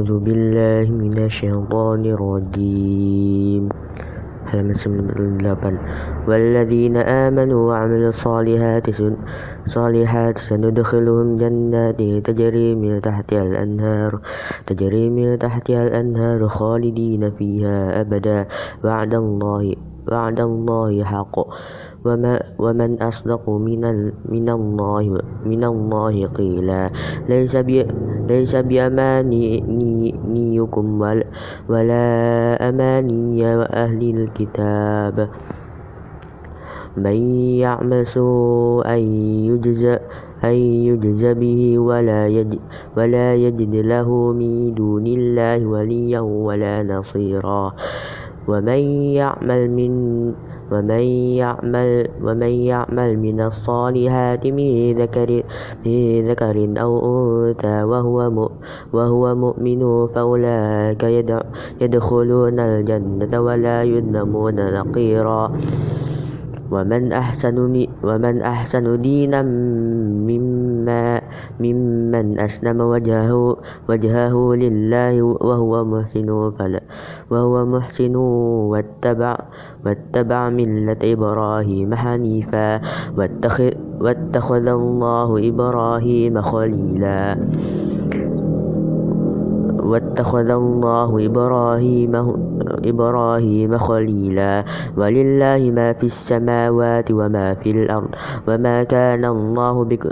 أعوذ بالله من الشيطان الرجيم. halaman 98 والذين آمنوا وعملوا الصالحات صالحات سندخلهم جنات تجري من تحتها الأنهار تجري من تحتها الأنهار خالدين فيها أبدا. وعد الله وعد الله حق. ومن أصدق من من الله من الله قيلا. ليس بأمانيكم ولا أماني أهل الكتاب. من يعمل سوءا يجزى أن يجزى به ولا يجد, ولا يجد له من دون الله وليا ولا نصيرا. ومن يعمل من ومن يعمل ومن يعمل من الصالحات من ذكر من ذكر أو أنثى وهو وهو مؤمن فأولئك يدخلون الجنة ولا يظلمون نقيرا. ومن أحسن ومن أحسن دينا مما ممن أسلم وجهه وجهه لله وهو محسن فلا وهو محسن واتبع واتبع ملة إبراهيم حنيفا واتخذ, الله إبراهيم خليلا. واتخذ الله إبراهيم إبراهيم خليلا. ولله ما في السماوات وما في الأرض وما كان الله بك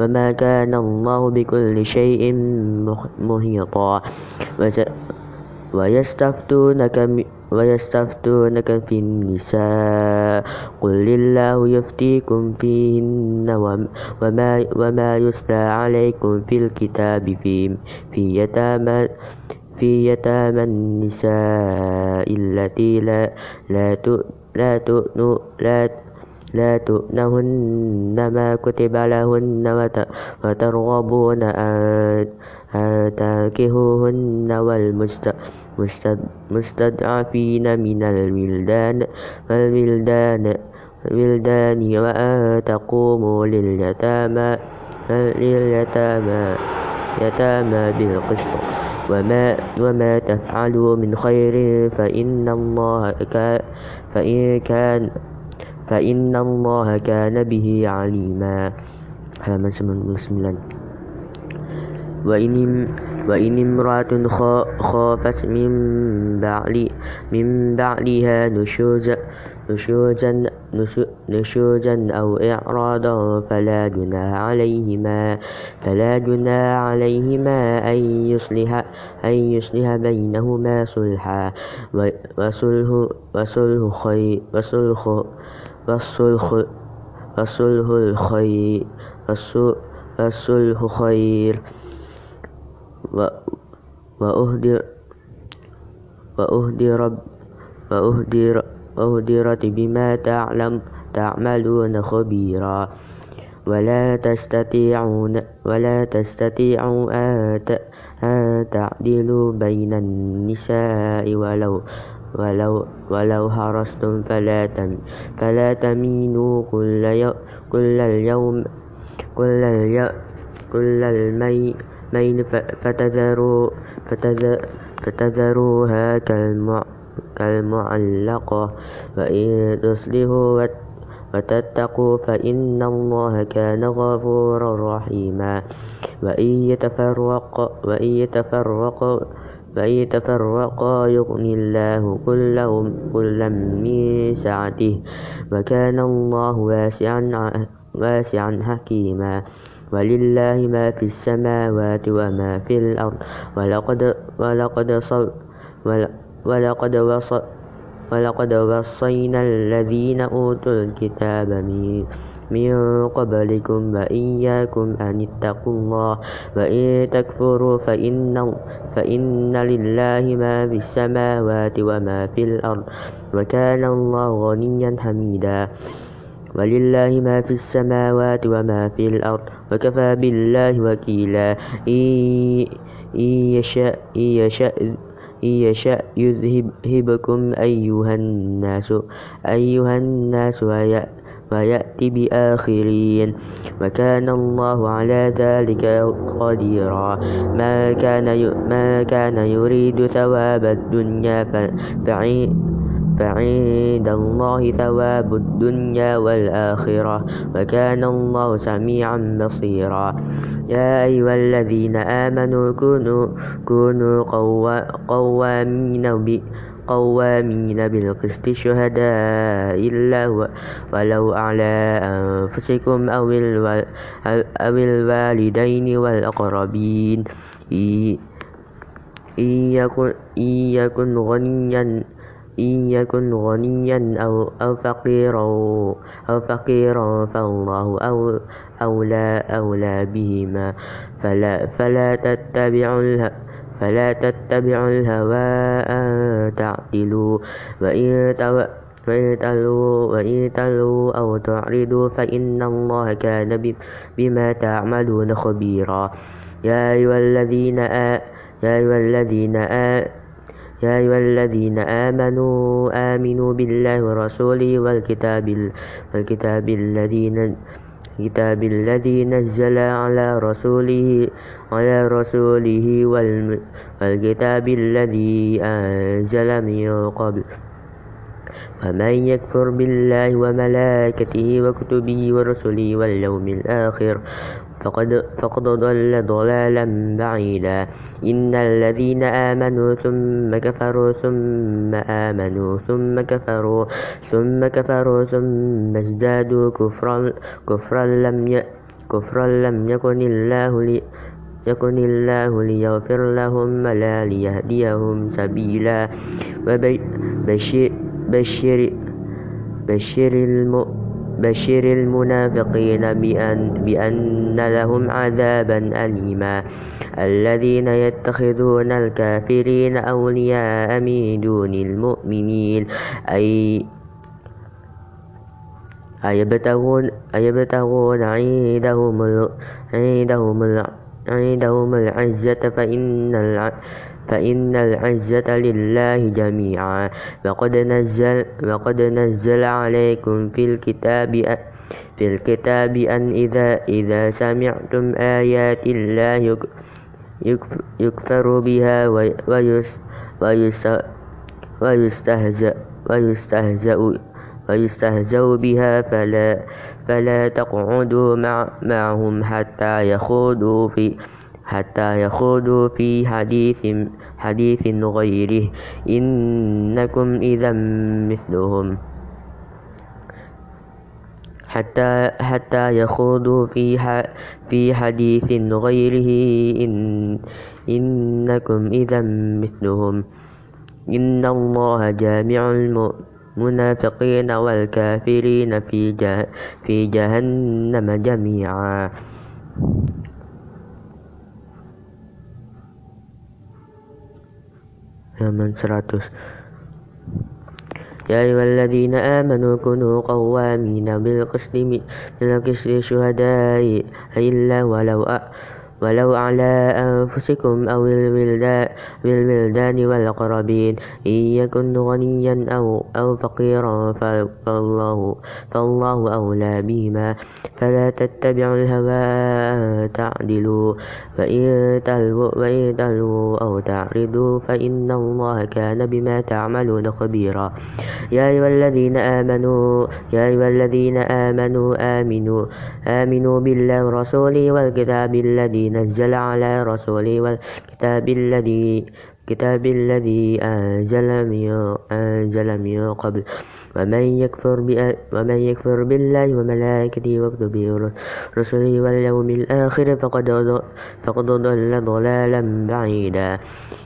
وما كان الله بكل شيء محيطا. ويستفتونك ويستفتونك في النساء قل الله يفتيكم فيهن وما, وما يتلى عليكم في الكتاب في, في يتامى في يتامى النساء التي لا لا لا لا لا تؤنهن ما كتب لهن وترغبون أن تنكحوهن والمستضعفين من الولدان الولدان وأن تقوموا لليتامى لليتامى يتامى بالقسط. وما, وما تفعلوا من خير فإن الله كان فإن كان فإن الله كان به عليما. halaman 99 وإن, وإن امرأة خافت من بعل من بعلها نشوزا نشوزا نشوزا أو إعراضا فلا جناح عليهما فلا جناح عليهما أن يصلح أن يصلح بينهما صلحا وصلح وصلح خير وصلح وصلح وصلح الخير وصلح خير وأهدرت بما تعلم تعملون خبيرا ولا تستطيعون ولا تستطيعوا أن تعدلوا بين النساء ولو ولو ولو حرصتم فلا تم فلا تمينوا كل كل اليوم كل اليوم كل المي مين فتذروها كالمعلقة وإن تصلحوا وتتقوا فإن الله كان غفورا رحيما. وإن يتفرقا وإن يتفرقا وإن يتفرقا يغني الله كلا من سعته. وكان الله واسعا حكيما. ولله ما في السماوات وما في الأرض. ولقد ولقد ولقد ولقد وصينا الذين أوتوا الكتاب من من قبلكم وإياكم أن اتقوا الله. وإن تكفروا فإن, فإن لله ما في السماوات وما في الأرض. وكان الله غنيا حميدا. ولله ما في السماوات وما في الأرض. وكفى بالله وكيلا. إن يشاء إن يشاء يذهبكم أيها الناس أيها الناس ويأتي بآخرين. وكان الله على ذلك قديرا. ما كان ما كان يريد ثواب الدنيا فعند الله ثواب الدنيا والآخرة وكان الله سميعا بصيرا يا أيها الذين آمنوا كونوا, كونوا قوامين قوامين بالقسط شهداء الله ولو على أنفسكم أو الوالدين والأقربين إن يكن غنيا إن يكن غنيا أو, أو فقيرا أو فقيرا فالله أو أولى أولى بهما. فلا فلا تتبعوا فلا تتبعوا الهوى أن تعدلوا. وإن وإن تلوا أو تعرضوا فإن الله كان بما تعملون خبيرا. يا أيها الذين آ يا أيها الذين آ يا أيها الذين آمنوا آمنوا بالله ورسوله والكتاب والكتاب الذي الكتاب الذي نزل على رسوله على رسوله والكتاب الذي أنزل من قبل. ومن يكفر بالله وملائكته وكتبه ورسله واليوم الآخر فقد, فقد ضل ضلالا بعيدا. إن الذين آمنوا ثم كفروا ثم آمنوا ثم كفروا ثم كفروا ثم ازدادوا كفرا, كفرا لم كفرا لم يكن الله لي يكن الله ليغفر لهم ولا ليهديهم سبيلا. وبشر بشر بشر المؤمنين بشر المنافقين بأن, بأن لهم عذابا أليما. الذين يتخذون الكافرين أولياء من دون المؤمنين. أي أيبتغون, أيبتغون عندهم, عندهم, عندهم العزة فإن العزة فإن العزة لله جميعا. وقد نزل, وقد نزل عليكم في الكتاب في الكتاب أن إذا, إذا سمعتم آيات الله يكفر بها ويستهزأ, ويستهزأ, ويستهزأ بها فلا, فلا تقعدوا مع معهم حتى يخوضوا في حتى يخوضوا في حديث حديث غيره. إنكم إذا مثلهم. حتى حتى يخوضوا في في حديث غيره. إن إنكم إذا مثلهم. إن الله جامع المنافقين والكافرين في في جهنم جميعا. Halaman 100 يا أيها الذين آمنوا كونوا قوامين بالقسط شهداء إلا ولو ولو على أنفسكم أو الولدان والأقربين إن يكن غنيا أو, أو فقيرا فالله, فالله أولى بهما. فلا تتبعوا الهوى تعدلوا. فإن تلووا أو تعرضوا فإن الله كان بما تعملون خبيرا. يا أيها الذين آمنوا يا أيها الذين آمنوا آمنوا آمنوا بالله ورسوله والكتاب الذي نزل على رسوله والكتاب الذي كتاب الذي أنزل من, أنزل من قبل. ومن يكفر, ومن يكفر بالله وملائكته وكتبه ورسله واليوم الآخر فقد, فقد ضل ضلالا بعيدا.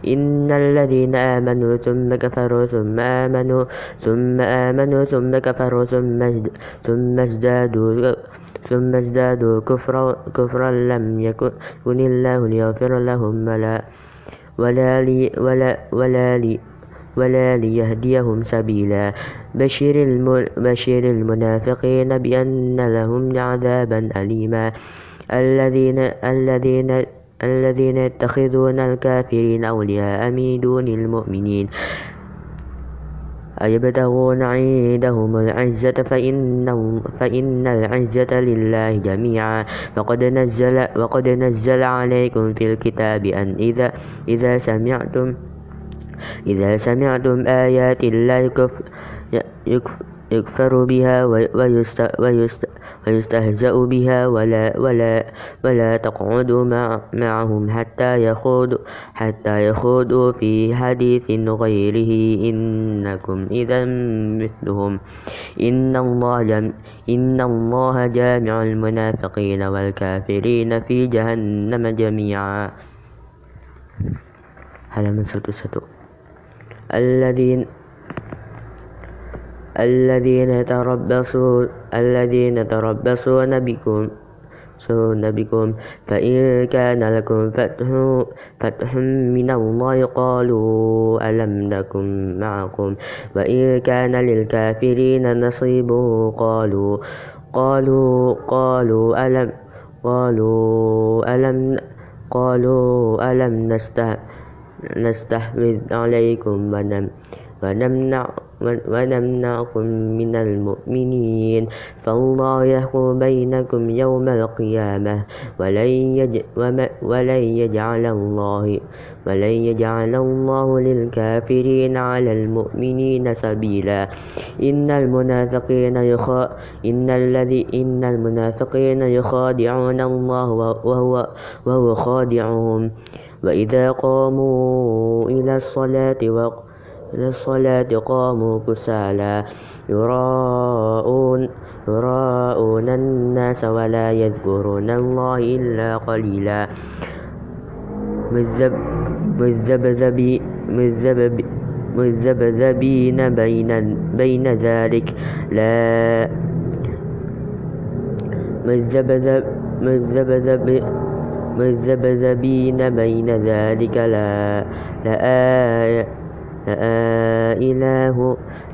إن الذين آمنوا ثم كفروا ثم آمنوا ثم آمنوا ثم كفروا ثم, ثم ازدادوا ثم ازدادوا كفرا, كفرا لم يكن الله ليغفر لهم ولا ولا, لي ولا, ولا, لي ولا ليهديهم سبيلا. بشر, بشر المنافقين بأن لهم عذابا أليما. الذين, الذين, الذين يتخذون الكافرين أولياء من دون المؤمنين. أيبتغون عندهم العزة فإن, فإن العزة لله جميعا. وقد نزل, وقد نزل عليكم في الكتاب أن إذا, إذا سمعتم إذا سمعتم آيات الله يكفر بها ويستهزأ بها ولا, ولا, ولا تقعدوا مع معهم حتى يخوضوا, حتى يخوضوا في حديث غيره. إنكم إذا مثلهم. إن الله, جم إن الله جامع المنافقين والكافرين في جهنم جميعا. halaman 101 الذين الذين يتربصون الذين يتربصون بكم بكم فإن كان لكم فتح, فتح من الله قالوا ألم نكن معكم. وإن كان للكافرين نصيب قالوا قالوا قالوا ألم قالوا ألم قالوا ألم نستحوذ عليكم ونم ونمنع ونمنعكم من المؤمنين فالله يحكم بينكم يوم القيامة ولن, ولن يجعل الله ولن يجعل الله للكافرين على المؤمنين سبيلا. إن المنافقين يخا إن الذي إن المنافقين يخادعون الله وهو وهو خادعهم. وإذا قاموا إلى الصلاة إلى الصلاة قاموا كسالى. يراءون يراءون الناس ولا يذكرون الله إلا قليلا. مذبذبين بين بين ذلك. لا. مذبذب مذبذب مذبذبين بين ذلك. لا. لآية إله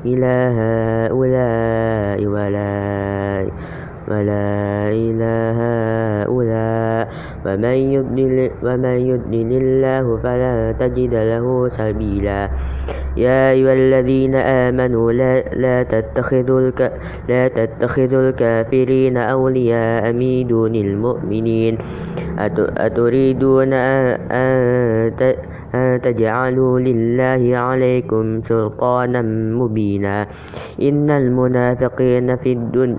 إلى هؤلاء ولا ولا إله هؤلاء. ومن يضلل ومن يضلل الله فلا تجد له سبيلا. يا أيها الذين آمنوا لا, لا, تتخذوا الك لا تتخذوا الكافرين أولياء من دون المؤمنين. أتريدون أن تجعلوا لله عليكم سلطانا مبينا. إن المنافقين في الدنيا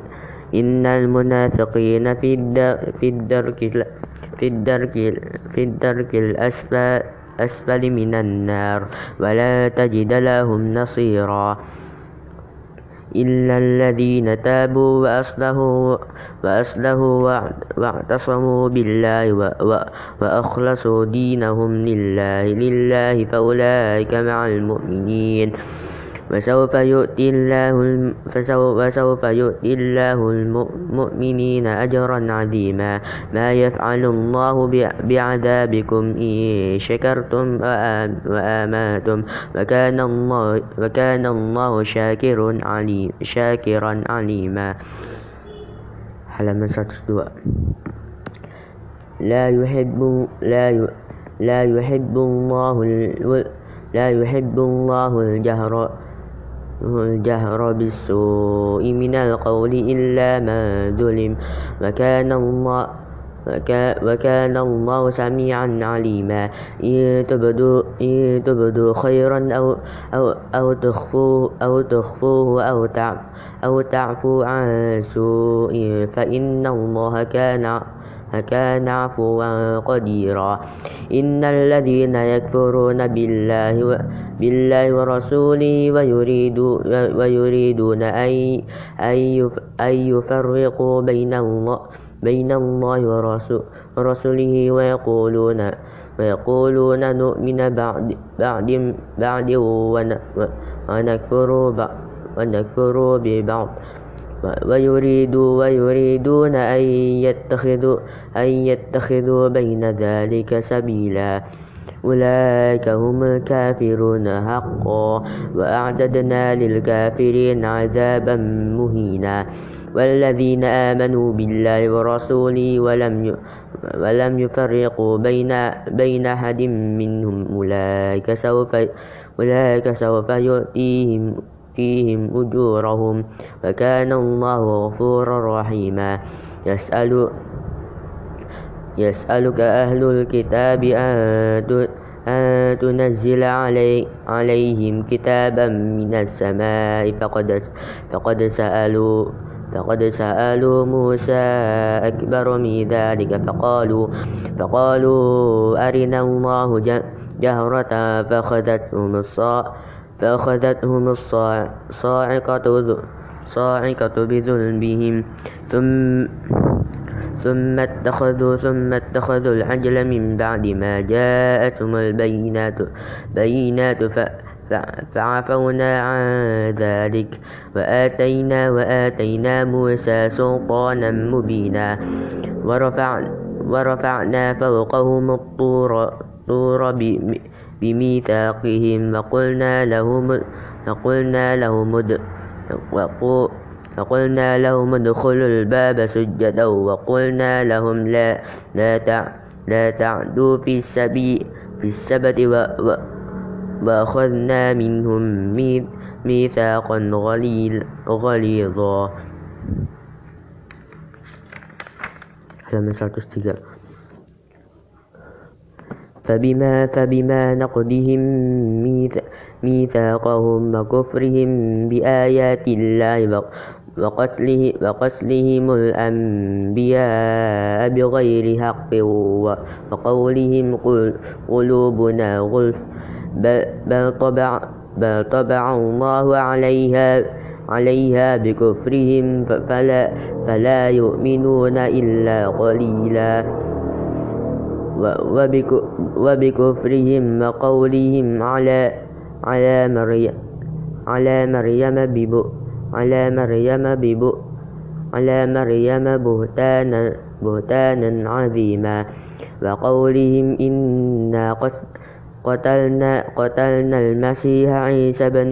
إن المنافقين في في الدرك في الدرك في الدرك الأسفل أسفل من النار. ولا تجد لهم نصيرا. إلا الذين تابوا وأصلحوا وأصلحوا واعتصموا بالله وأخلصوا دينهم لله لله فأولئك مع المؤمنين. وسوف يؤتي الله وسوف يؤتي الله المؤمنين أجرا عظيما. ما يفعل الله بعذابكم إن شكرتم وآمنتم. وكان الله وكان الله شاكر عليم شاكرا عليما. Halaman 102 لا يحب لا لا يحب الله لا يحب الله الجهر الجهر بالسوء من القول إلا ما ظلم. وكان الله وكان الله سميعا عليما. إن تبدوا, إن تبدوا خيرا أو, أو, أو تخفوه أو تخفوه أو تعفو, أو تعفو عن سوء فإن الله كان كان عفوا قديرا. إن الذين يكفرون بالله بالله ورسوله ويريد ويريدون أن أن يفرقوا بين الله بين الله ورسوله ويقولون ويقولون نؤمن بعد بعد بعد ونكفر ونكفر ببعض. ويريد ويريدون أن يتخذوا, أن يتخذوا بين ذلك سبيلا. أولئك هم الكافرون حقا وأعددنا للكافرين عذابا مهينا. والذين آمنوا بالله ورسوله ولم ولم يفرقوا بين بين أحد منهم. أولئك سوف أولئك سوف يؤتيهم نؤتيهم أجورهم وكان الله غفورا رحيما. يسأل يسألك أهل الكتاب أن تنزل علي عليهم كتابا من السماء. فقد, فقد سألوا فقد سألوا موسى أكبر من ذلك. فقالوا فقالوا أرنا الله جهرة فأخذتهم فأخذتهم الصاعقة صاعقة بذنبهم. ثم ثم اتخذوا ثم اتخذوا العجل من بعد ما جاءتهم البينات بينات فعفونا عن ذلك. وآتينا وآتينا موسى سلطانا مبينا. ورفع ورفعنا فوقهم الطور طور بميثاقهم وقلنا لهم وقلنا لهم فقلنا لهم ادخلوا الباب سجدا وقلنا لهم لا لا لا تعدوا في السبي في السبت وأخذنا منهم ميثاقا غليظا. halaman 103 فبما فبما نقضهم ميثاقهم وكفرهم بآيات الله وقتله وقتلهم الأنبياء بغير حق وقولهم قلوبنا غلف بل طبع, بل طبع الله عليها عليها بكفرهم فلا, فلا يؤمنون إلا قليلا وبكفرهم وقولهم على على مريم على مريم ببؤ على مريم ببؤ على مريم بهتانا بهتانا عظيما. وقولهم إنا قتلنا قتلنا المسيح عيسى بن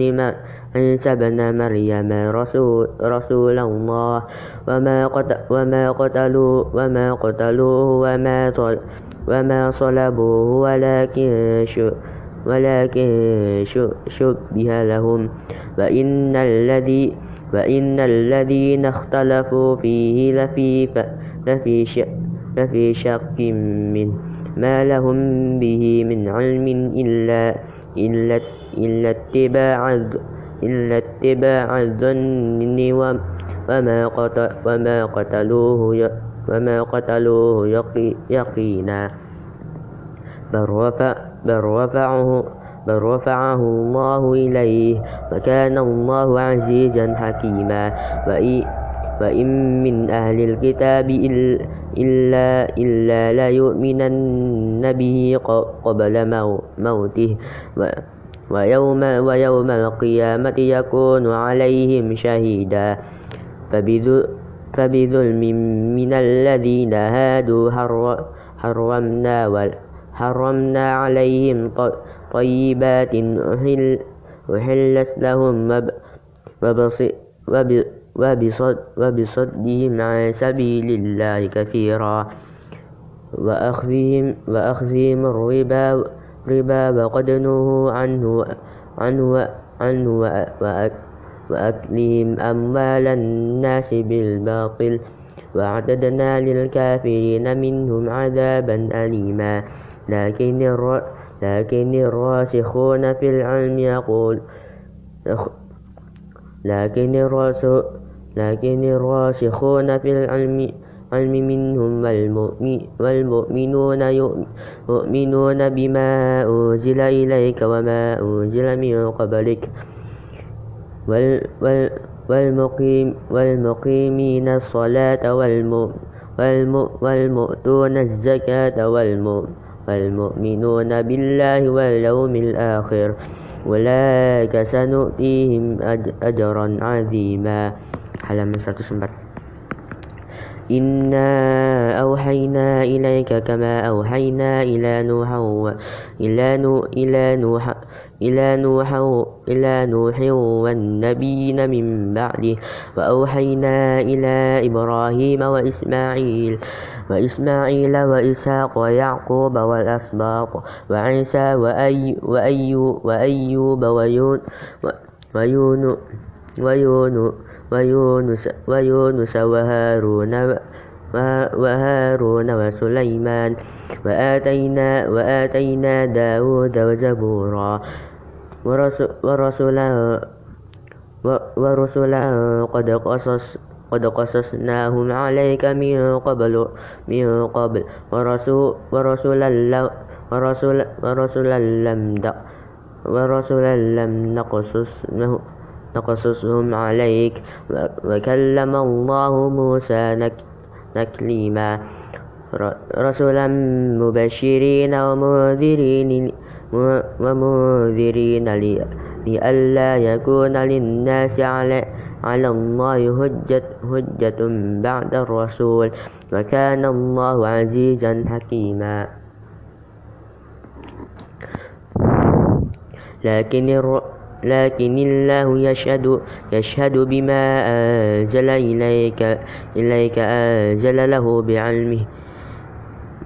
عيسى بن مريم رسول, رسول الله. وما قتل وما قتلوه وما قتلوه وما وما صلبوه ولكن شو ولكن شبه لهم وإن الذي وإن الذين اختلفوا فيه لفي لفي شك, لفي شك منه ما لهم به من علم إلا إلا إلا اتباع إلا اتباع الظن وما قتل وما قتلوه قتلوه يقينا. بل رفع بل رفعه بل رفعه الله إليه وكان الله عزيزا حكيما. وإن من أهل الكتاب إلا, إلا ليؤمنن به قبل موته. ويوم, ويوم القيامة يكون عليهم شهيدا. فبظلم من الذين هادوا حرمنا حرمنا عليهم طيبات أحلت لهم وبصدهم عن سبيل الله كثيرا. وأخذهم, وأخذهم الربا ربا وقد نهوا عنه, عنه, عنه وأكلهم أموال الناس بالباطل وأعتدنا للكافرين منهم عذابا أليما. لكن لكن الراسخون في العلم يقول لكن لكن الراسخون في العلم علم منهم والمؤمنون يؤمنون بما أنزل إليك وما أنزل من قبلك. والمقيم والمقيمين الصلاة والمؤتون الزكاة والمؤمنون بالله واليوم الآخر. أولئك سنؤتيهم أجرا عظيما. halaman 104 إنا أوحينا إليك كما أوحينا إلى نوح إلى نوح إلى نوح إلى نوح إلى نوح والنبيين من بعده. وأوحينا إلى إبراهيم وإسماعيل وإسماعيل وإسحاق ويعقوب والأسباط وعيسى وأيوب وأيوب ويونس, ويونس وهارون وهارون وسليمان. وآتينا, وآتينا داود وزبورا. ورسلا ورسلا قد قصص قد قصصناهم عليك من قبل من قبل. ورسول ورسولا ورسولا ورسولا لم ورسولا لم نقصص نقصصهم عليك. وكلم الله موسى تكليما رسولا مبشرين ومنذرين ومنذرين لئلا يكون للناس على على الله هجة, هجة بعد الرسول. وكان الله عزيزا حكيما. لكن لكن الله يشهد يشهد بما أنزل إليك إليك أنزل له بعلمه.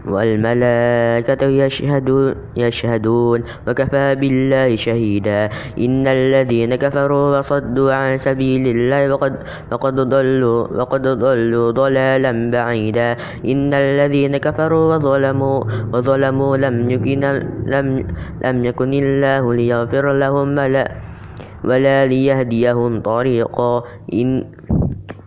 والملائكة يشهدون, يشهدون وكفى بالله شهيدا. إن الذين كفروا وصدوا عن سبيل الله وقد, وقد, ضلوا, وقد ضلوا ضلالا بعيدا. إن الذين كفروا وظلموا, وظلموا لم, يكن لم, لم يكن الله ليغفر لهم ولا, ولا ليهديهم طريقا. إن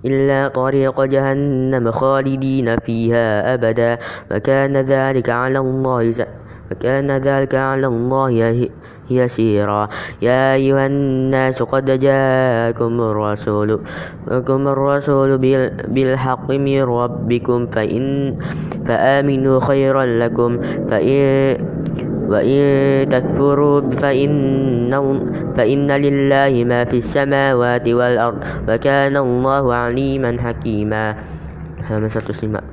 إلا طريق جهنم خالدين فيها أبدا. وكان ذلك على الله وكان ذلك على الله يسيرا. يا أيها الناس قد جاءكم الرسول لكم الرسول بالحق من ربكم فإن فآمنوا خيرا لكم. فإن وإن تكفروا فإن, فإن لله ما في السماوات والأرض وكان الله عليما حكيما. همسة سماء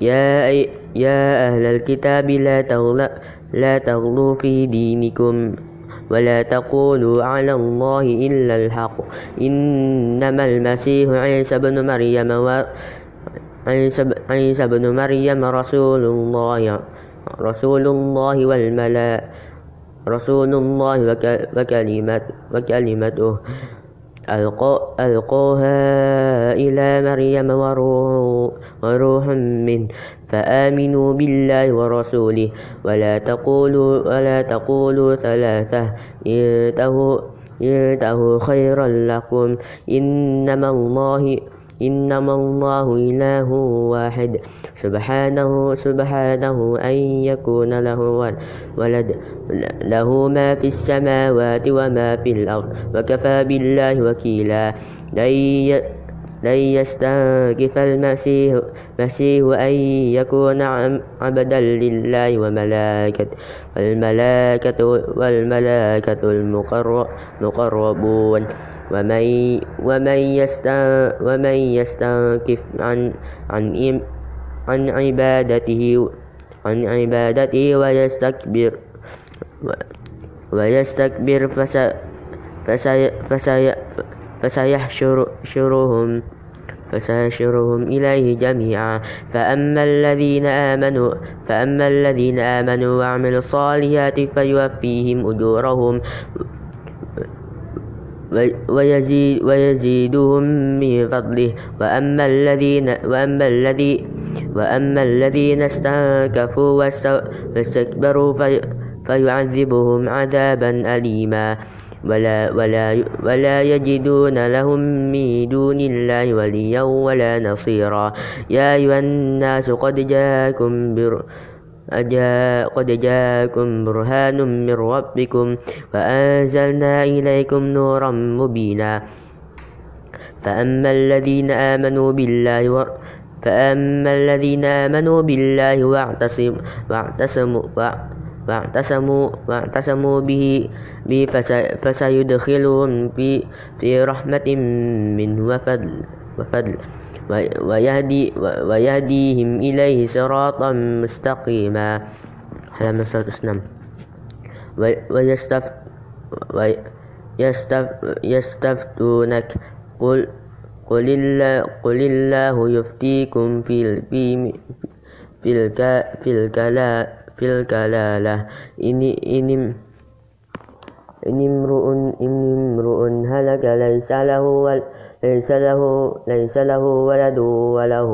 يا, يا أهل الكتاب لا تغلوا, لا تغلوا في دينكم ولا تقولوا على الله إلا الحق. إنما المسيح عيسى بن مريم و عيسى بن مريم رسول الله رسول الله والملا رسول الله وكلمة وكلمته. ألقوها إلى مريم وروح, وروح منه فآمنوا بالله ورسوله. ولا تقولوا ولا تقولوا ثلاثة. انتهوا إنتهوا خيرا لكم. إنما الله إنما الله إله واحد. سبحانه سبحانه أن يكون له ولد. له ما في السماوات وما في الأرض. وكفى بالله وكيلا. لن يستنكف المسيح مسيح أن يكون عبدا لله وملائكة والملائكة والملائكة المقربون ومن ومن ومن يستنكف عن عن عن عبادته عن عبادته ويستكبر ويستكبر فسيحشرهم فسيحشرهم إليه جميعا. فأما الذين آمنوا فأما الذين آمنوا وعملوا الصالحات فيوفيهم أجورهم ويزيد ويزيدهم من فضله. وأما الذين وأما الذي وأما الذين استنكفوا واستكبروا في فيعذبهم عذابا أليما. ولا, ولا, ولا يجدون لهم من دون الله وليا ولا نصيرا. يا أيها الناس قد جاءكم بر قد جاءكم برهان من ربكم وأنزلنا إليكم نورا مبينا. فأما الذين آمنوا بالله فأما الذين آمنوا بالله واعتصموا, واعتصموا, واعتصموا, واعتصموا به, به فسيدخلهم في, في رحمة منه وفضل, وفضل ويهدي ويهديهم إليه صراطا مستقيما. هذا مسألة الإسلام. ويستف ويستف يستفتونك. قل قل الله, قل الله يفتيكم في في في الك في الكلا في الكلالة. إن إن إن امرؤ إن امرؤ هلك ليس له ليس له ليس له ولد وله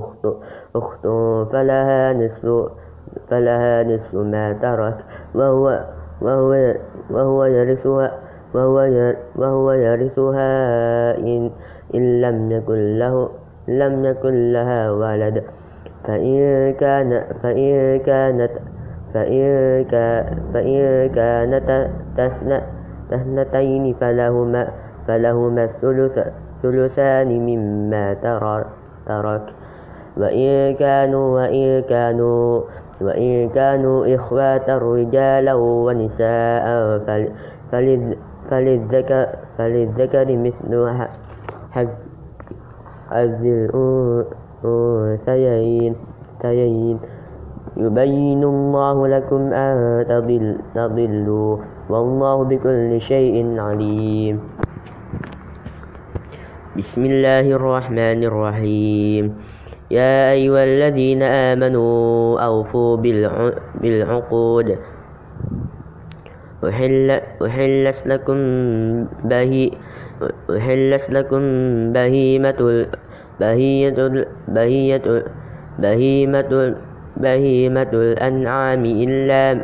أخت أخت فلها نصف فلها نصف ما ترك. وهو وهو وهو يرثها وهو وهو يرثها إن إن لم يكن له لم يكن لها ولد. فإن كان فإن كانت فإن فإن كانت تثنتين فلهما فلهما الثلث. ثلثان مما ترك. وإن كانوا وإن كانوا وإن كانوا إخواتا رجالا ونساء فللذكر, فللذكر مثل حظ الأنثيين. يبين الله لكم أن تضلوا. والله بكل شيء عليم. بسم الله الرحمن الرحيم يا أيها الذين آمنوا أوفوا بالعقود أحلت لكم بهي أحلت لكم بهيمة بهية بهية بهيمة بهيمة الأنعام إلا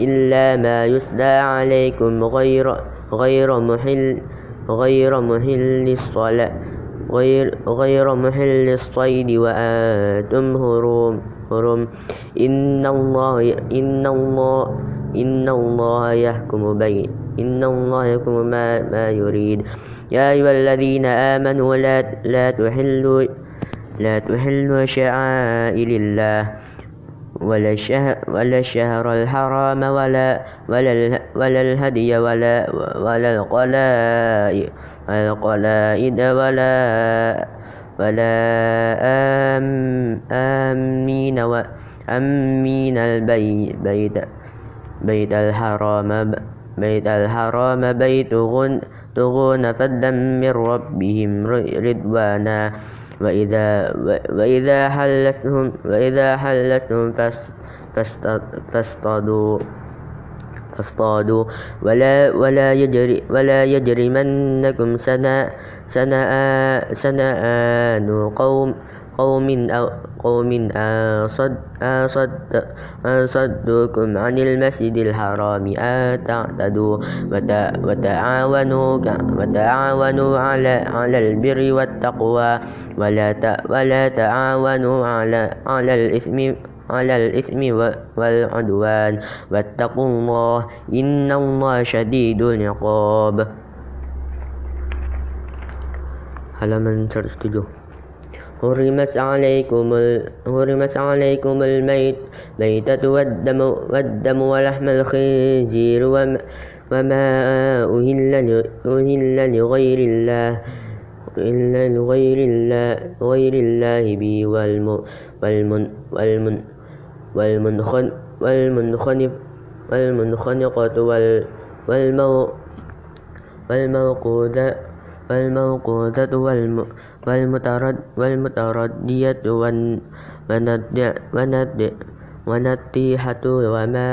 إلا ما يسلى عليكم غير غير محل غير محل الصلاة غير غير محل الصيد وأنتم هروم هرم إن الله إن الله إن الله يحكم بين إن الله يحكم ما, ما يريد. يا أيها الذين آمنوا لا لا تحلوا لا تحلوا شعائر الله. ولا الشهر, ولا الشهر الحرام ولا ولا, ولا الهدي ولا ولا القلائد القلائد ولا ولا آم آمين وأمين البيت بيت بيت الحرام بيت الحرام بيت تغون فضلا من ربهم رضوانا. وإذا وإذا حلتهم وإذا حلتهم فاصطادوا فاصطادوا. ولا ولا يجري ولا يجرمنكم سنآن قوم قوم أو قوم أصد أصد أصدكم عن المسجد الحرام. أن تعتدوا وتعاونوا وتعاونوا على على البر والتقوى. ولا ولا تعاونوا على على الإثم على الإثم والعدوان. واتقوا الله. إن الله شديد العقاب. halaman 107 حرمت عليكم حرمت عليكم الميت ميتة والدم والدم ولحم الخنزير وما أهل أهل لغير الله إلا لغير الله غير الله به والم والمن والمن والمنخن والمنخنف والمنخنقة وال والمو والموقودة والموقودة والم والمتردية والنطيحة وما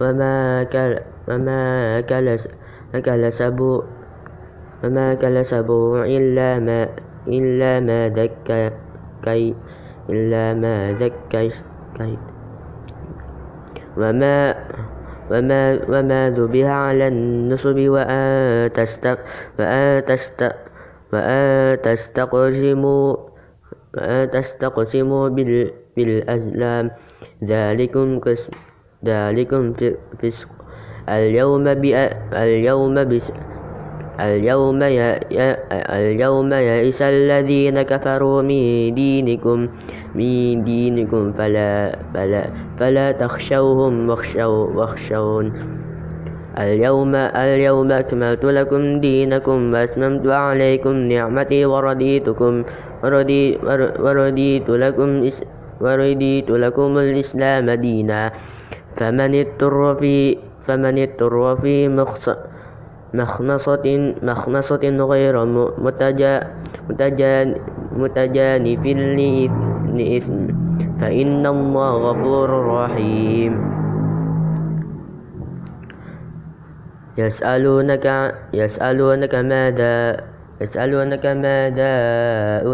وما كل وما إلا ما كي وما وما وما ذبح على النصب وأن وأن تستقسموا وأن تستقسموا بالأزلام ذلكم قسم ذلكم فسق. اليوم اليوم بس اليوم اليوم يئس الذين كفروا من دينكم من دينكم فلا فلا فلا تخشوهم واخشون اليوم اليوم أكملت لكم دينكم وأتممت عليكم نعمتي ورضيتكم ورضي ورضيت لكم ورضيت لكم الإسلام دينا. فمن اضطر في فمن اضطر في مخمصة مخمصة غير متجا متجانف لإثم. فإن الله غفور رحيم. يسألونك يسألونك ماذا يسألونك ماذا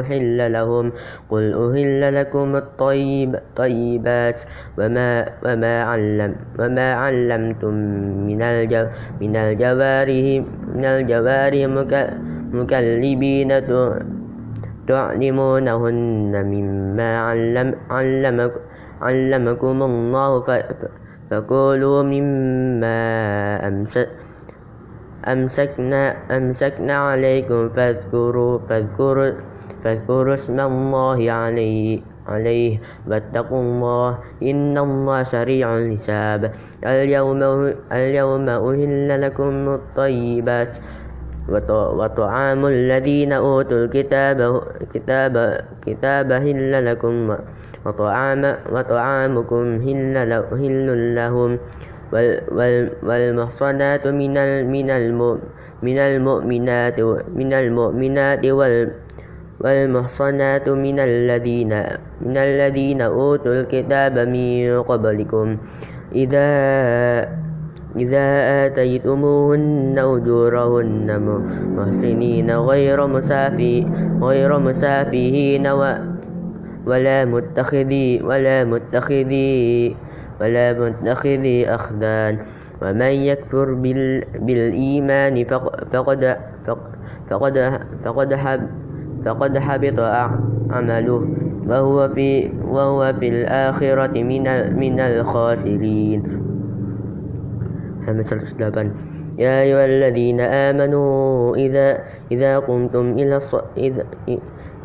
أحل لهم؟ قل أحل لكم الطيب طيبات وما وما علم وما علمتم من الجو من الجوارح من الجوارح مكلبين تعلمونهن مما علم علمك علمكم الله فكلوا مما أمسك أمسكنا أمسكنا عليكم فاذكروا فاذكروا فاذكروا اسم الله عليه عليه. واتقوا الله إن الله سريع الحساب. اليوم اليوم أهل لكم الطيبات. وطعام الذين أوتوا الكتاب كتاب كتاب هل لكم. وطعام وطعامكم هل لهم؟ والمحصنات من من من المؤمنات من المؤمنات والمحصنات من الذين من الذين أوتوا الكتاب من قبلكم. إذا إذا آتيتموهن أجورهن محسنين غير مسافي غير مسافهين ولا متخذي ولا متخذي ولا متخذي أخدان. ومن يكفر بال بالإيمان فقد فقد فقد فقد حبط عمله وهو في وهو في الآخرة من من الخاسرين. يا أيها الذين آمنوا إذا إذا قمتم إلى إذا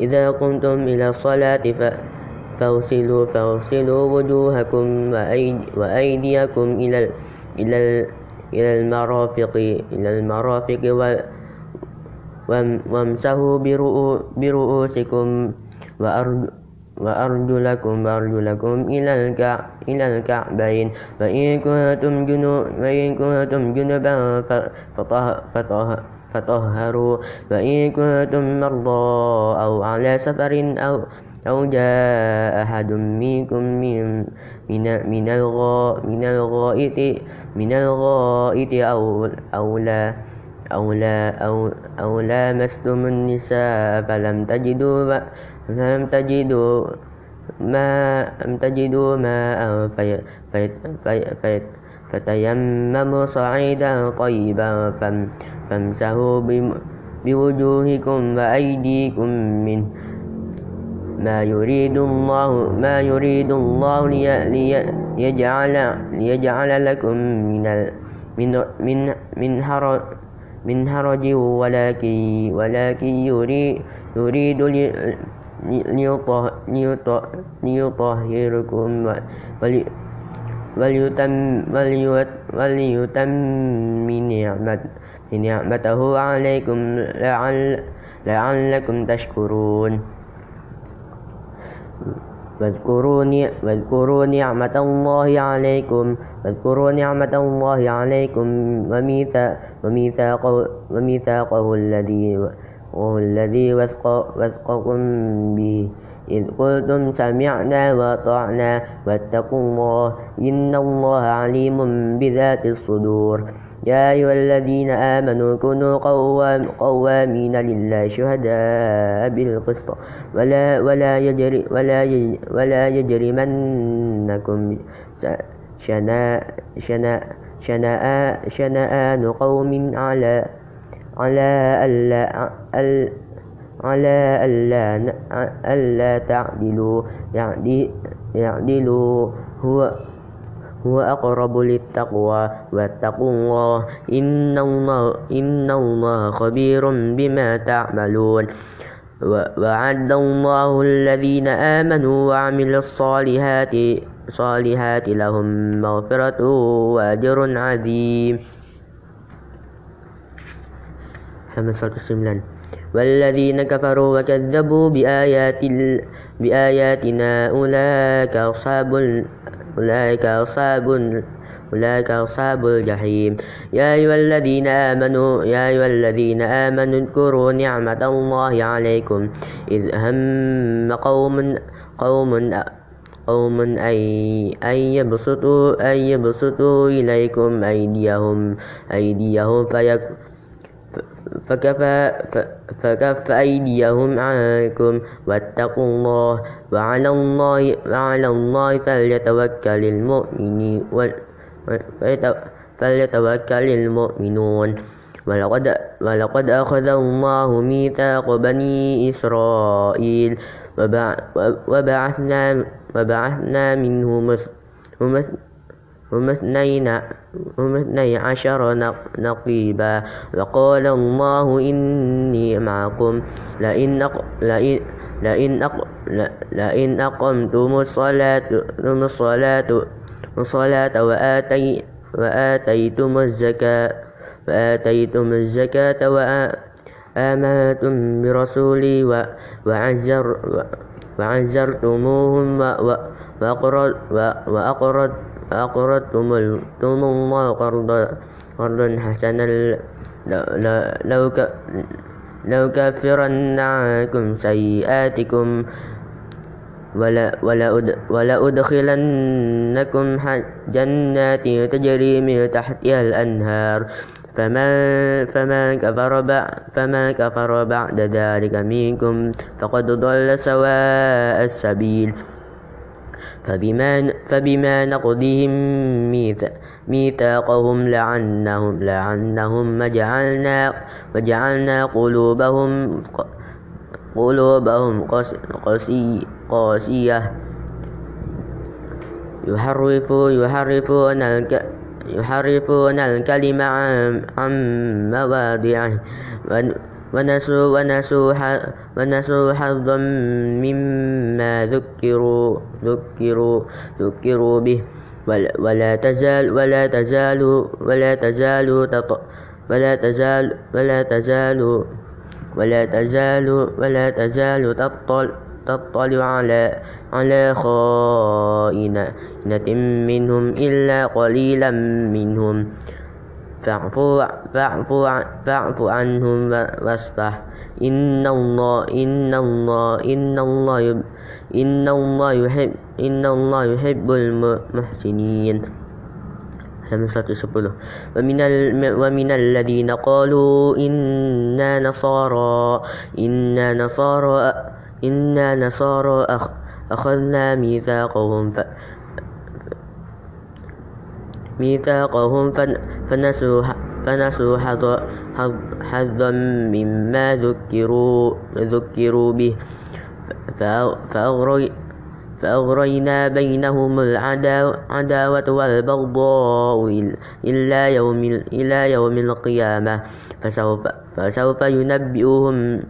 إذا قمتم إلى الصلاة فاغسلوا فاغسلوا وجوهكم وأيديكم إلى إلى إلى المرافق إلى المرافق وامسحوا برؤوسكم وأرجلكم وأرجلكم إلى إلى الكعبين. وإن كنتم جنوب وإن كنتم جنبا فطهروا. وإن كنتم مرضى أو على سفر أو أو جاء أحد منكم من من من من الغائط من الغائط أو أو لا أو لا أو أو لامستم النساء فلم تجدوا فلم تجدوا ما لم تجدوا ماء في في في في فتيمموا صعيدا طيبا فامسحوا بوجوهكم وأيديكم منه ما يريد الله ما يريد الله ليجعل ليجعل لكم من من من من حرج من حرج ولكن ولكن يريد يريد ليطهركم وليتم وليتم نعمته عليكم لعل لعلكم تشكرون. واذكروا نعمة الله عليكم. واذكروا نعمة الله عليكم وميثاقه, وميثاقه الذي الذي وثقكم به. إذ قلتم سمعنا وأطعنا واتقوا الله إن الله عليم بذات الصدور. يا أيها الذين آمنوا كونوا قوام قوامين لله شهداء بالقسط. ولا ولا يجري ولا ولا يجرمنكم شناء شناء شناء شنآن قوم على على ألا على ألا ألا تعدلوا. يعدلوا هو هو أقرب للتقوى واتقوا الله إن الله إن الله خبير بما تعملون. وعد الله الذين آمنوا وعملوا الصالحات صالحات لهم مغفرة وأجر عظيم. والذين كفروا وكذبوا بآيات بآياتنا أولئك أصحاب أولئك أصحاب أولئك أصحاب الجحيم. يا أيها الذين آمنوا يا أيها الذين آمنوا اذكروا نعمة الله عليكم. إذ هم قوم قوم قوم أن يبسطوا, أن يبسطوا إليكم أيديهم, أيديهم فيك فكفى, فكف أيديهم عنكم واتقوا الله وعلى الله, وعلى الله فليتوكل المؤمنين فليتوكل المؤمنون ولقد, ولقد أخذ الله ميثاق بني إسرائيل وبعثنا, وبعثنا منهم هم اثني عشر نقيبا وقال الله إني معكم لئن لئن لئن لئن أقمتم الصلاة الصلاة الصلاة وآتي وآتيتم الزكاة وآتيتم الزكاة وآمنتم برسولي وعزر وعزرتموهم وأقرض أقرضتم الله قرضا حسنا لو لو كفرن عنكم سيئاتكم ولأدخلنكم جنات تجري من تحتها الأنهار. فمن, فمن, كفر بعد فمن كفر بعد ذلك منكم فقد ضل سواء السبيل. فبما, فبما نقضهم ميثاقهم لعنهم, لعنهم وجعلنا, وجعلنا قلوبهم قلوبهم قاسية. قاسية يحرفون يحرفون يحرفون الكلمة عن مواضعه. ونسوا ونسوا ونسوا حظا مما ذكروا ذكروا ذكروا به. ولا تزال ولا تزال ولا تزال ولا تزال ولا تزال ولا تزال ولا تزال تطل تطلع على على خائنة منهم إلا قليلا منهم. فاعفوا عنهم واصفح إن الله إن الله إن الله إن الله يحب إن الله يحب المحسنين. ومن ومن الذين قالوا إنا نصارى إنا نصارى إنا نصارى أخذنا ميثاقهم ميثاقهم فنسوا فنسوا حظا مما ذكروا ذكروا به. فأغرينا بينهم العداوة والبغضاء إلى يوم إلى يوم القيامة. فسوف فسوف ينبئهم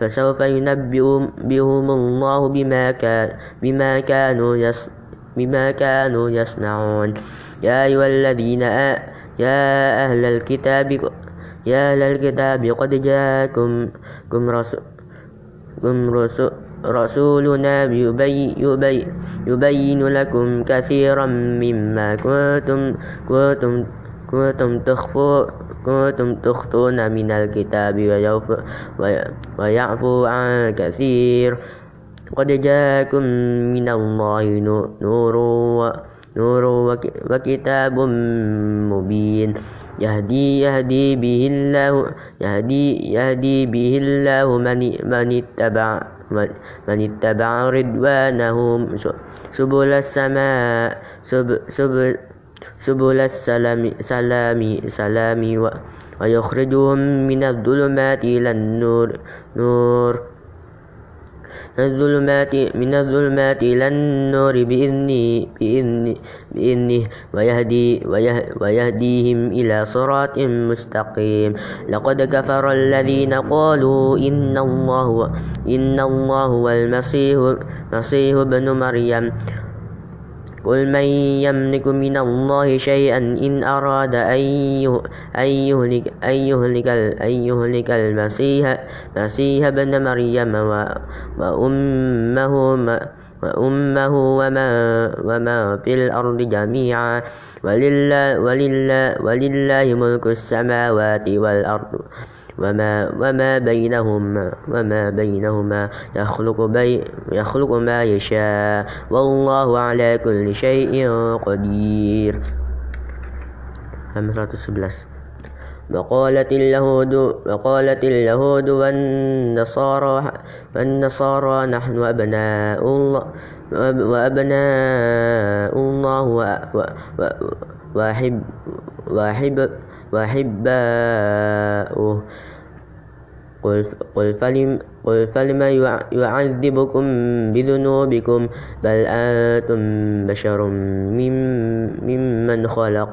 فسوف ينبئهم الله بما كان بما كانوا يس بما كانوا يصنعون. يا أيها الذين آ يا أهل الكتاب يا أهل الكتاب قد جاءكم رسول رسولنا يبي يبي يبين لكم كثيرا مما كنتم كنتم كنتم تخفون كنتم تخطون من الكتاب ويعفو عن كثير. قد جاءكم من الله نور نور وكتاب مبين. يهدي يهدي به الله يهدي يهدي به الله من من اتبع من اتبع رضوانه. سبل السماء سبل سبل السلام سلام سلام ويخرجهم من الظلمات إلى النور نور. الظلمات من الظلمات إلى النور بإذنه, بإذنه, بإذنه ويهدي ويهديهم إلى صراط مستقيم. لقد كفر الذين قالوا إن الله إن الله والمسيح مسيح ابن مريم. قل من يملك من الله شيئا إن أراد أن يهلك, أن يهلك, أن يهلك المسيح مسيح ابن مريم وأمه وأمه وما, وما في الأرض جميعا ولله, ولله, ولله ملك السماوات والأرض وما, وما بينهما وما بينهما يخلق, بي يخلق ما يشاء. والله على كل شيء قدير. 511 وقالت اليهود وقالت اليهود والنصارى والنصارى نحن أبناء الله وأبناء الله وأحب وأحب وأحباؤه. قل فلم قل فلم يعذبكم بذنوبكم بل أنتم بشر ممن خلق.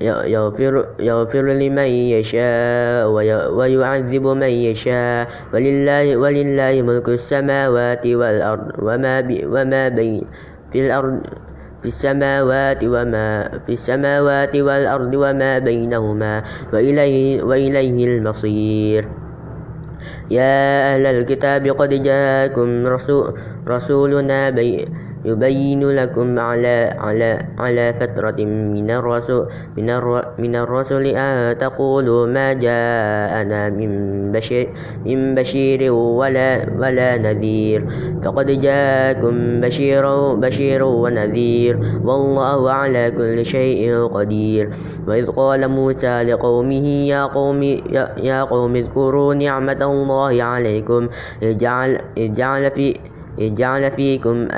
يغفر, يغفر لمن يشاء ويعذب من يشاء. ولله, ولله ملك السماوات والأرض وما, وما بين في الأرض في السماوات وما في السماوات والأرض وما بينهما وإليه, وإليه المصير. يا أهل الكتاب قد جاءكم رسول رسولنا بي يبين لكم على على على فترة من الرسول من, من الرسل أن تقولوا ما جاءنا من بشير من بشير ولا ولا نذير. فقد جاءكم بشير بشير ونذير. والله على كل شيء قدير. وإذ قال موسى لقومه يا قوم يا, قوم اذكروا نعمة الله عليكم. اجعل اجعل في اجعل فيكم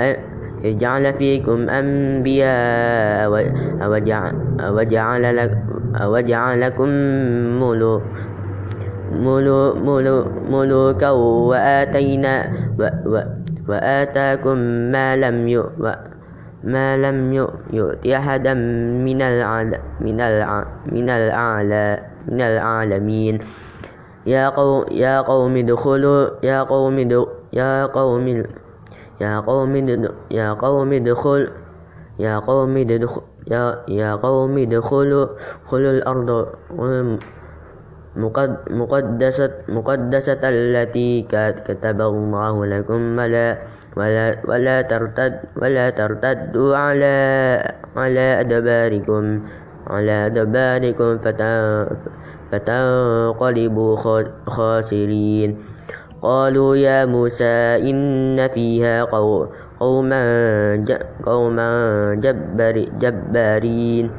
جعل فيكم أنبياء وجعل, وجعلكم ملوك ملوكا وآتينا وآتاكم ما لم يؤ ما لم يؤت أحدا من من من من العالمين. يا قوم يا قوم ادخلوا يا قوم يا قوم يا قوم يا قوم ادخل يا قوم ادخل يا يا قوم ادخلوا ادخلوا الأرض مقدسة مقدسة التي كتب الله لكم ولا ولا ولا ترتد ولا ترتدوا على على أدباركم على أدباركم فتنقلبوا خاسرين. قالوا يا موسى إن فيها قوما قوما جبار جبارين.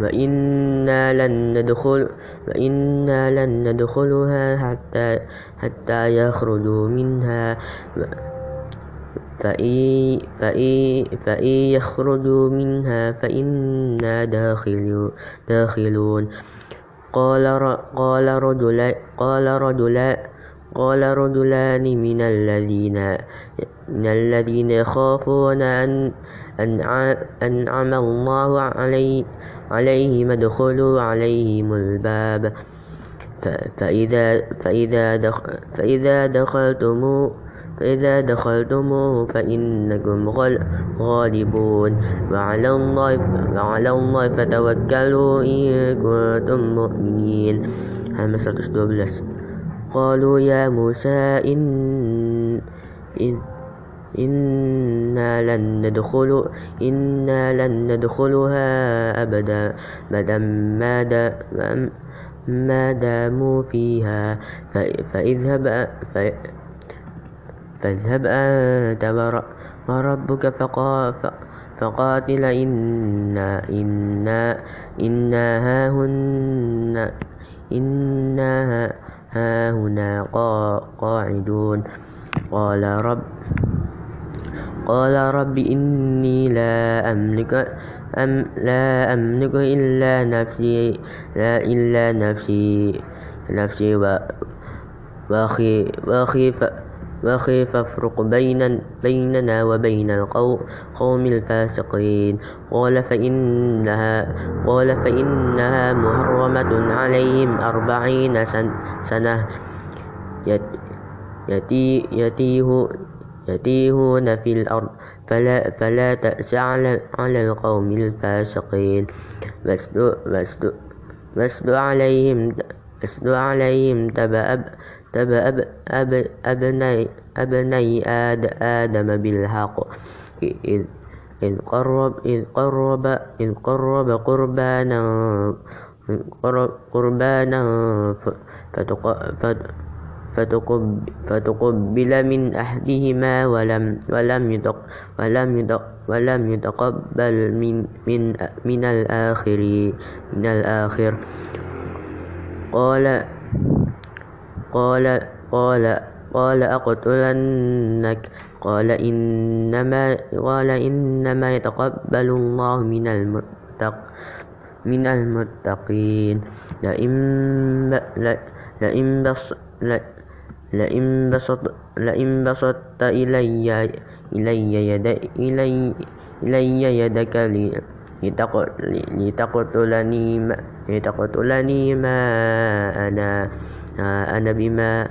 وإنا لن ندخل وإنا لن ندخلها حتى حتى يخرجوا منها. فإن, فإن, يخرجوا منها فإنا داخلون. قال قال رجل قال رجل قال رجلان من الذين من الذين يخافون أن أنعم الله علي عليهم ادخلوا عليهم الباب. فإذا فإذا دخل فإذا دخلتم فإذا دخلتموه فإنكم غالبون. وعلى الله وعلى الله فتوكلوا إن كنتم مؤمنين. همسة 112 قالوا يا موسى إن, إن إنا لن ندخل إنا لن ندخلها أبدا. مدى ما ما داموا فيها. فاذهب فاذهب أنت وربك فقاتل إنا إنا إنا هاهنا إنا هاهنا قاعدون. قال رب قال رب إني لا أملك أم لا أملك إلا نفسي لا إلا نفسي نفسي وأخي وأخي وخيف فافرق بين بيننا وبين القوم الفاسقين. قال فإنها قال فإنها محرمة عليهم أربعين سنة. يتيه يتيهون في الأرض. فلا, فلا تأس على, على القوم الفاسقين. واسد عليهم واسد عليهم تبأ تبع أب أبني, أبني آد آدم بالحق. إذ إذ قرب إذ قرب إذ قرب قربانا قربانا فتقبل من أحدهما ولم ولم ولم ولم يتقبل من من من الآخر من الآخر. قال قال قال قال أقتلنك. قال إنما قال إنما يتقبل الله من المتق من المتقين. لئن لئن بص لئن بسط لئن بسطت إلي إلي يد إلي إلي يدك لتقتلني ما لتقتلني ما أنا. أنا بما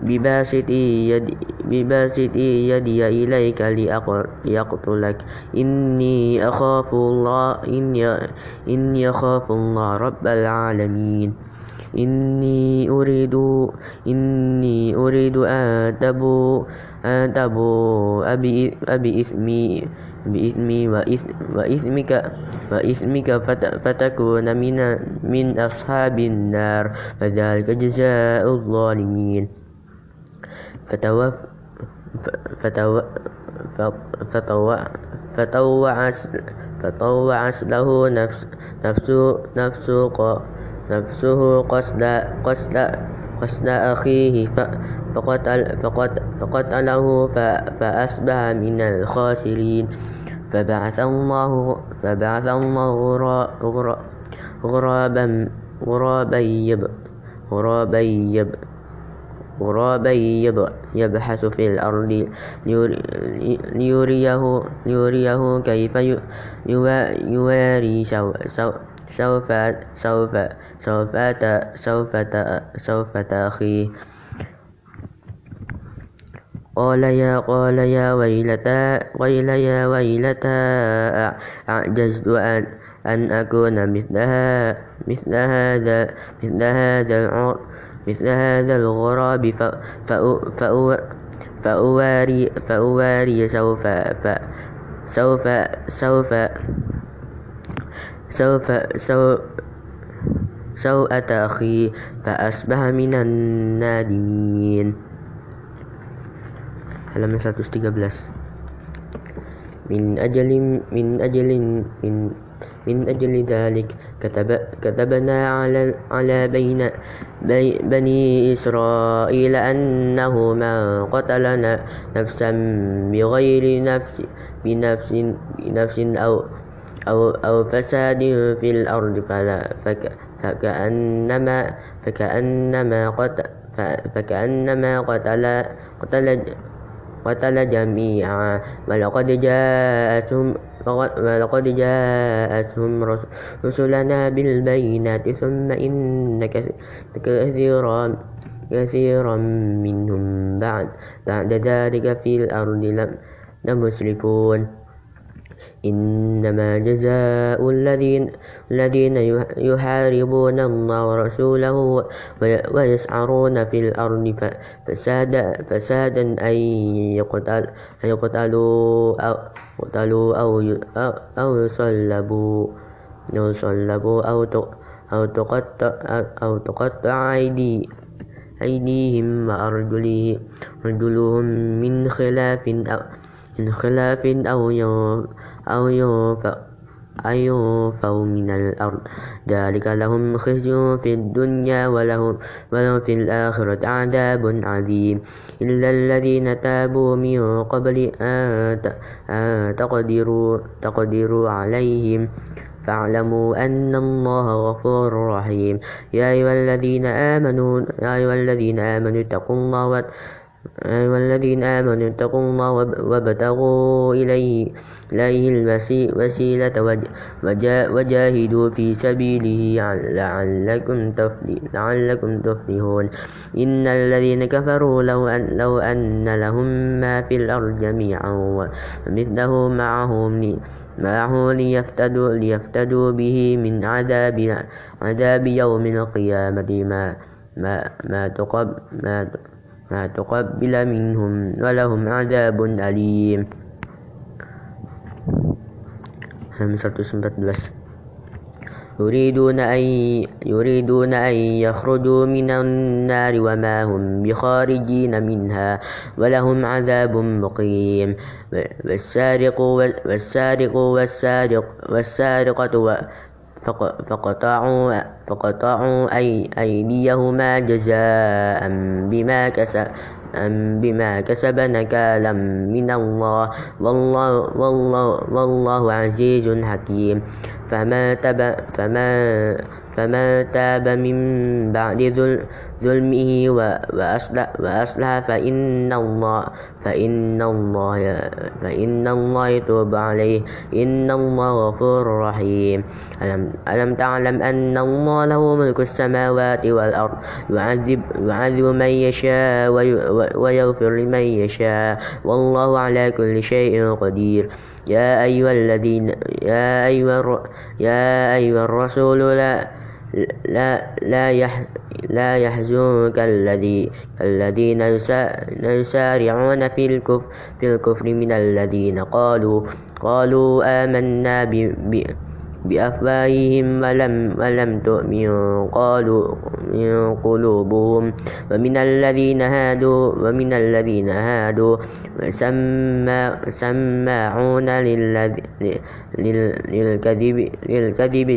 بباسط يدي يدي إليك لأقتلك. إني أخاف الله إني أخاف الله رب العالمين. إني أريد إني أريد أن تبو أن تبو أبي أبي إسمي بإثمي وإثمك وإثمك فتكون من من أصحاب النار فذلك جزاء الظالمين. فتوف فتو فطوعت له نفس نفسه نفسه نفسه قصد قصد قصد أخيه فقتل فقتل فقتله فأصبح من الخاسرين. فبعث الله فبعث الله غرابا غرابا يب غرابا يب غرابا يبحث في الأرض ليريه, ليريه كيف يواري سوف سوف سوف سوف سوف تأخيه قال يا قال يا ويلتا ويل يا ويلتا أعجزت أن أن أكون مثلها مثل هذا مثل هذا مثل هذا الغراب فأواري فأواري سوف سوف سوف سوف سوف سوءة أخي فأصبح من النادمين. Halaman 113 من أجل من أجل من من أجل ذلك كتب كتبنا على على بين بني إسرائيل أنه من قتل نفسا بغير نفس بنفس بنفس أو أو أو فساد في الأرض فلا فك فكأنما فكأنما قتل فكأنما قتل قتل قتل جميعا ولقد جاءتهم ولقد جاءتهم رسلنا بالبينات ثم إن كثيرا كثيرا منهم بعد بعد ذلك في الأرض لمسرفون إنما جزاء الذين الذين يحاربون الله ورسوله ويسعرون في الأرض فسادا فسادا أن يقتل يقتلوا أو يقتلوا أو أو يصلبوا يصلبوا أو أو تقطع أو تقطع أيدي أيديهم وأرجلهم من خلاف أو من خلاف أو أو ينفوا من الأرض. ذلك لهم خزي في الدنيا ولهم, ولهم في الآخرة عذاب عظيم. إلا الذين تابوا من قبل أن تقدروا, تقدروا عليهم. فاعلموا أن الله غفور رحيم. يا أيها الذين آمنوا يا أيها الذين آمنوا اتقوا الله أيها الذين آمنوا اتقوا الله وابتغوا إليه, إليه الوسيلة وجاهدوا في سبيله لعلكم لعلكم تفلحون. إن الذين كفروا لو أن, لو أن لهم ما في الأرض جميعا ومثله معه معه ليفتدوا, ليفتدوا به من عذاب عذاب يوم القيامة. ما ما ما تقبل ما ما تقبل منهم ولهم عذاب أليم. Halaman 114 يريدون أن يريدون أن يخرجوا من النار وما هم بخارجين منها ولهم عذاب مقيم. والسارق والسارق والسارق والسارقة فقطعوا فقطعوا أي أيديهما جزاء بما كسب بما كسب نكالا من الله. والله, والله, والله عزيز حكيم. فما تب فما فما تاب من بعد ظلمه وأصلح, وأصلح فإن الله فإن الله فإن الله يتوب عليه. إن الله غفور رحيم. ألم, ألم تعلم أن الله له ملك السماوات والأرض؟ يعذب, يعذب من يشاء ويغفر لمن يشاء. والله على كل شيء قدير. يا أيها الذين يا أيها يا أيها الرسول لا لا لا يح لا يحزنك الذي الذين يسارعون في الكفر في الكفر من الذين قالوا قالوا آمنا ب بأفواههم ولم, ولم تؤمن قالوا من قلوبهم ومن الذين هادوا ومن الذين هادوا. سماعون للكذب للكذب.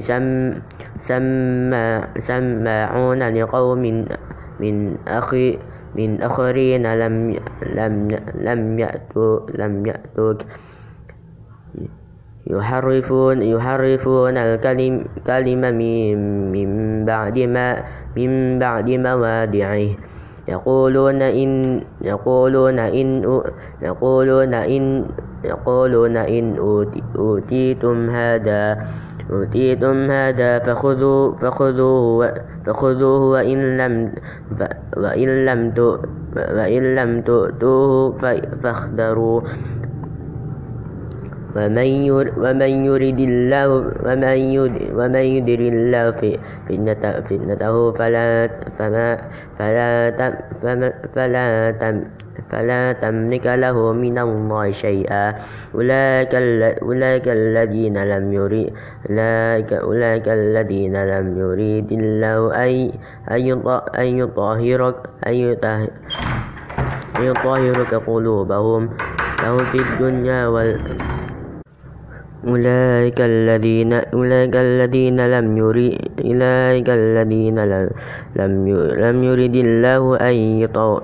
سماعون لقوم من أخي من آخرين لم لم لم يأتوا لم يأتوك. يحرفون يحرفون الكلم كلمة من من بعد ما من بعد مواضعه يقولون إن يقولون إن يقولون إن يقولون إن أوتيتم هذا أوتيتم هذا فخذوه فخذوه فخذوه وإن لم وإن لم وإن لم تؤتوه فاخذروا ومن يرد الله ومن ومن يدر الله فتنته فلا فما فلا فلا فلا تملك له من الله شيئا. أولئك أولئك الذين لم يريد أولئك الذين لم يريد الله أن يطهرك أن يطهرك قلوبهم لهم في الدنيا والآخرة أولئك الذين أولئك الذين لم يري أولئك الذين لم لم يرد الله أن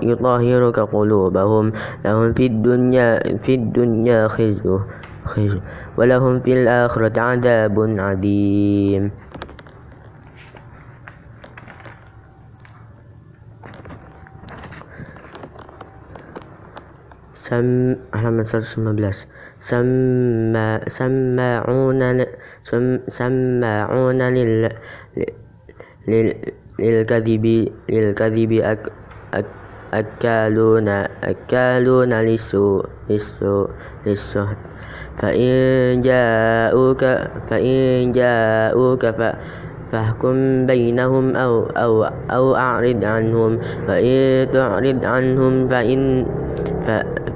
يطهر قلوبهم. لهم في الدنيا في الدنيا خزي ولهم في الآخرة عذاب عظيم. سم halaman 115 سما سماعون سماعون لل للكذب للكذب أك أكالون جاءوك فإن جاءوك فاحكم بينهم أو أو أو أعرض عنهم. فإن تعرض عنهم فإن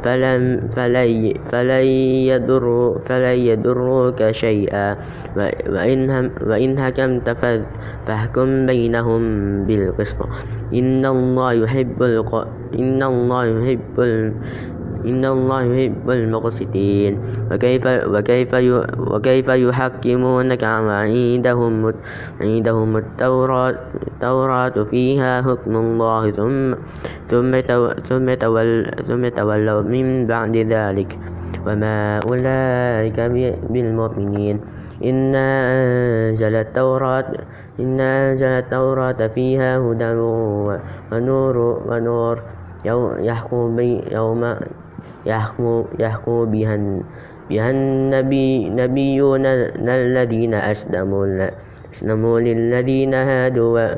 فلن فلن فلن يضر فلن يضروك شيئا. وإن وإن حكمت فاحكم بينهم بالقسط. إن الله يحب إن الله يحب إن الله يحب المقسطين. وكيف وكيف وكيف يحكمونك عندهم عندهم التوراة التوراة فيها حكم الله ثم ثم ثم ثم تولوا من بعد ذلك. وما أولئك بالمؤمنين. إنا أنزل التوراة إنا أنزل التوراة فيها هدى ونور ونور. يحكم يوم يحكم, يحكم بها, بها النبي نبيون الذين أسلموا, أسلموا للذين هادوا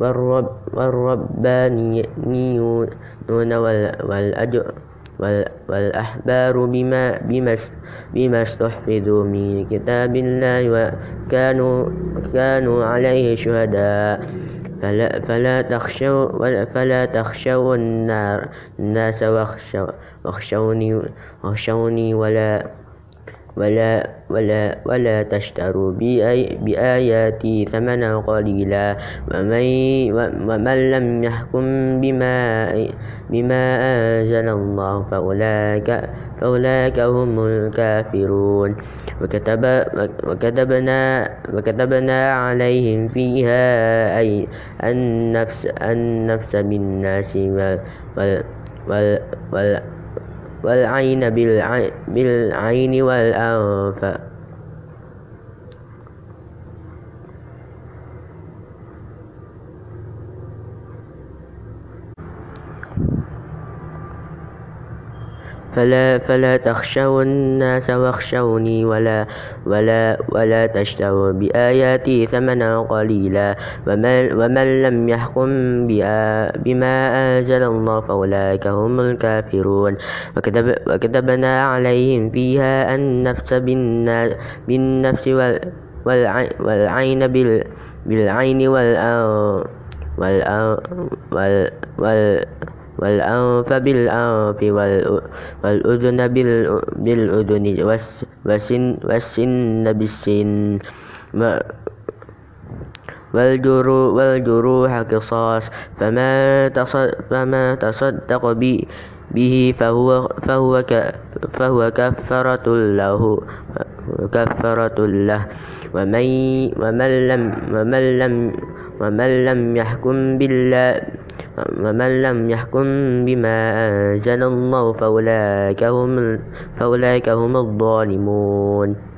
والرب والربانيون والأحبار بما, بما, بما استحفظوا من كتاب الله وكانوا كانوا عليه شهداء. فلا, فلا تخشوا فلا تخشوا النار الناس واخشوني واخشوني ولا ولا ولا ولا تشتروا بآياتي ثمنا قليلا ومن, ومن لم يحكم بما بما أنزل الله فأولئك فأولئك هم الكافرون. وكتب وكتبنا وكتبنا عليهم فيها أي النفس النفس بالناس وال وال وال والعين بالعين والأنف فلا فلا تخشوا الناس واخشوني ولا ولا ولا تشتروا بآياتي ثمنا قليلا. ومن, ومن لم يحكم بما أنزل الله فأولئك هم الكافرون. وكتب وكتبنا عليهم فيها النفس بالنفس والعين بالعين والأنف وال والأنف بالأنف والأذن بالأذن والسن بالسن. والجروح قصاص. فما تصدق به فهو, فهو, فهو كفرة له كفرة له ومن, ومن لم ومن لم ومن لم يحكم بالله ومن لم يحكم بما أنزل الله فأولئك هم, فأولئك هم الظالمون